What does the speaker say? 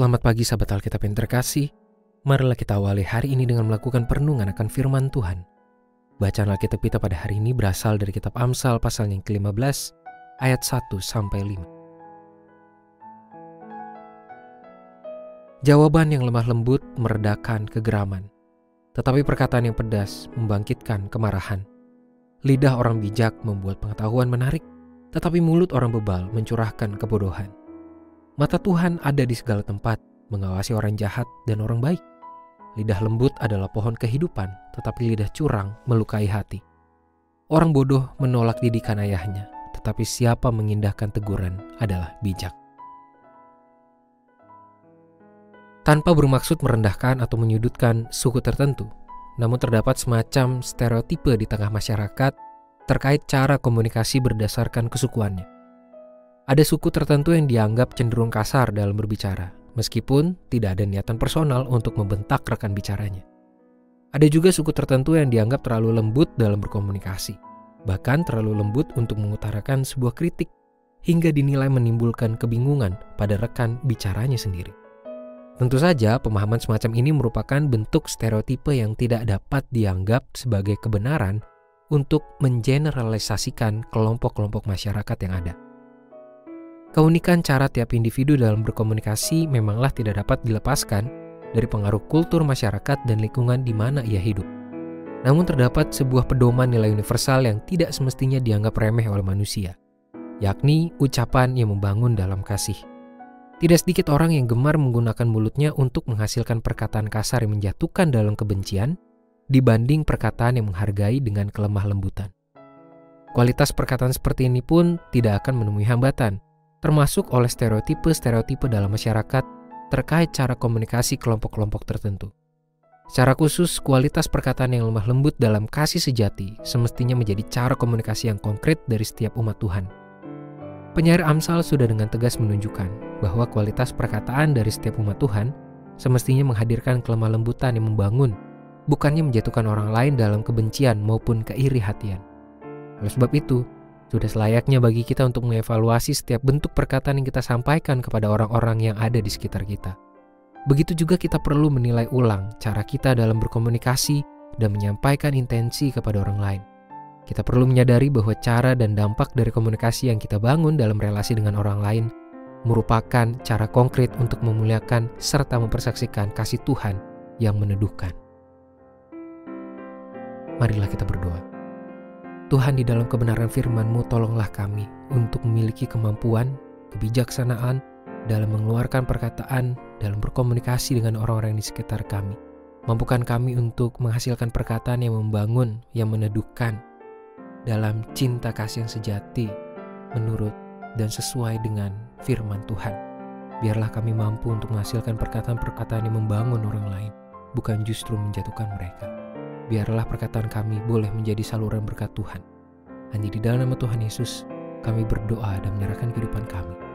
Selamat pagi sahabat Alkitab yang terkasih. Marilah kita awali hari ini dengan melakukan perenungan akan firman Tuhan. Bacaan Alkitab kita pada hari ini berasal dari kitab Amsal pasal yang ke-15 ayat 1 sampai 5. Jawaban yang lemah lembut meredakan kegeraman, tetapi perkataan yang pedas membangkitkan kemarahan. Lidah orang bijak membuat pengetahuan menarik, tetapi mulut orang bebal mencurahkan kebodohan. Mata Tuhan ada di segala tempat, mengawasi orang jahat dan orang baik. Lidah lembut adalah pohon kehidupan, tetapi lidah curang melukai hati. Orang bodoh menolak didikan ayahnya, tetapi siapa mengindahkan teguran adalah bijak. Tanpa bermaksud merendahkan atau menyudutkan suku tertentu, namun terdapat semacam stereotipe di tengah masyarakat terkait cara komunikasi berdasarkan kesukuannya. Ada suku tertentu yang dianggap cenderung kasar dalam berbicara, meskipun tidak ada niatan personal untuk membentak rekan bicaranya. Ada juga suku tertentu yang dianggap terlalu lembut dalam berkomunikasi, bahkan terlalu lembut untuk mengutarakan sebuah kritik, hingga dinilai menimbulkan kebingungan pada rekan bicaranya sendiri. Tentu saja, pemahaman semacam ini merupakan bentuk stereotipe yang tidak dapat dianggap sebagai kebenaran untuk mengeneralisasikan kelompok-kelompok masyarakat yang ada. Keunikan cara tiap individu dalam berkomunikasi memanglah tidak dapat dilepaskan dari pengaruh kultur masyarakat dan lingkungan di mana ia hidup. Namun terdapat sebuah pedoman nilai universal yang tidak semestinya dianggap remeh oleh manusia, yakni ucapan yang membangun dalam kasih. Tidak sedikit orang yang gemar menggunakan mulutnya untuk menghasilkan perkataan kasar yang menjatuhkan dalam kebencian dibanding perkataan yang menghargai dengan kelemah lembutan. Kualitas perkataan seperti ini pun tidak akan menemui hambatan, termasuk oleh stereotipe-stereotipe dalam masyarakat terkait cara komunikasi kelompok-kelompok tertentu. Secara khusus, kualitas perkataan yang lemah lembut dalam kasih sejati semestinya menjadi cara komunikasi yang konkret dari setiap umat Tuhan. Penyair Amsal sudah dengan tegas menunjukkan bahwa kualitas perkataan dari setiap umat Tuhan semestinya menghadirkan kelemah lembutan yang membangun, bukannya menjatuhkan orang lain dalam kebencian maupun keiri hatian. Oleh sebab itu, sudah selayaknya bagi kita untuk mengevaluasi setiap bentuk perkataan yang kita sampaikan kepada orang-orang yang ada di sekitar kita. Begitu juga kita perlu menilai ulang cara kita dalam berkomunikasi dan menyampaikan intensi kepada orang lain. Kita perlu menyadari bahwa cara dan dampak dari komunikasi yang kita bangun dalam relasi dengan orang lain merupakan cara konkret untuk memuliakan serta mempersaksikan kasih Tuhan yang meneduhkan. Marilah kita berdoa. Tuhan di dalam kebenaran firman-Mu tolonglah kami untuk memiliki kemampuan, kebijaksanaan dalam mengeluarkan perkataan, dalam berkomunikasi dengan orang-orang di sekitar kami. Mampukan kami untuk menghasilkan perkataan yang membangun, yang meneduhkan, dalam cinta kasih yang sejati, menurut dan sesuai dengan firman Tuhan. Biarlah kami mampu untuk menghasilkan perkataan-perkataan yang membangun orang lain, bukan justru menjatuhkan mereka biarlah perkataan kami boleh menjadi saluran berkat Tuhan. Hanya di dalam nama Tuhan Yesus, kami berdoa dan menyerahkan kehidupan kami.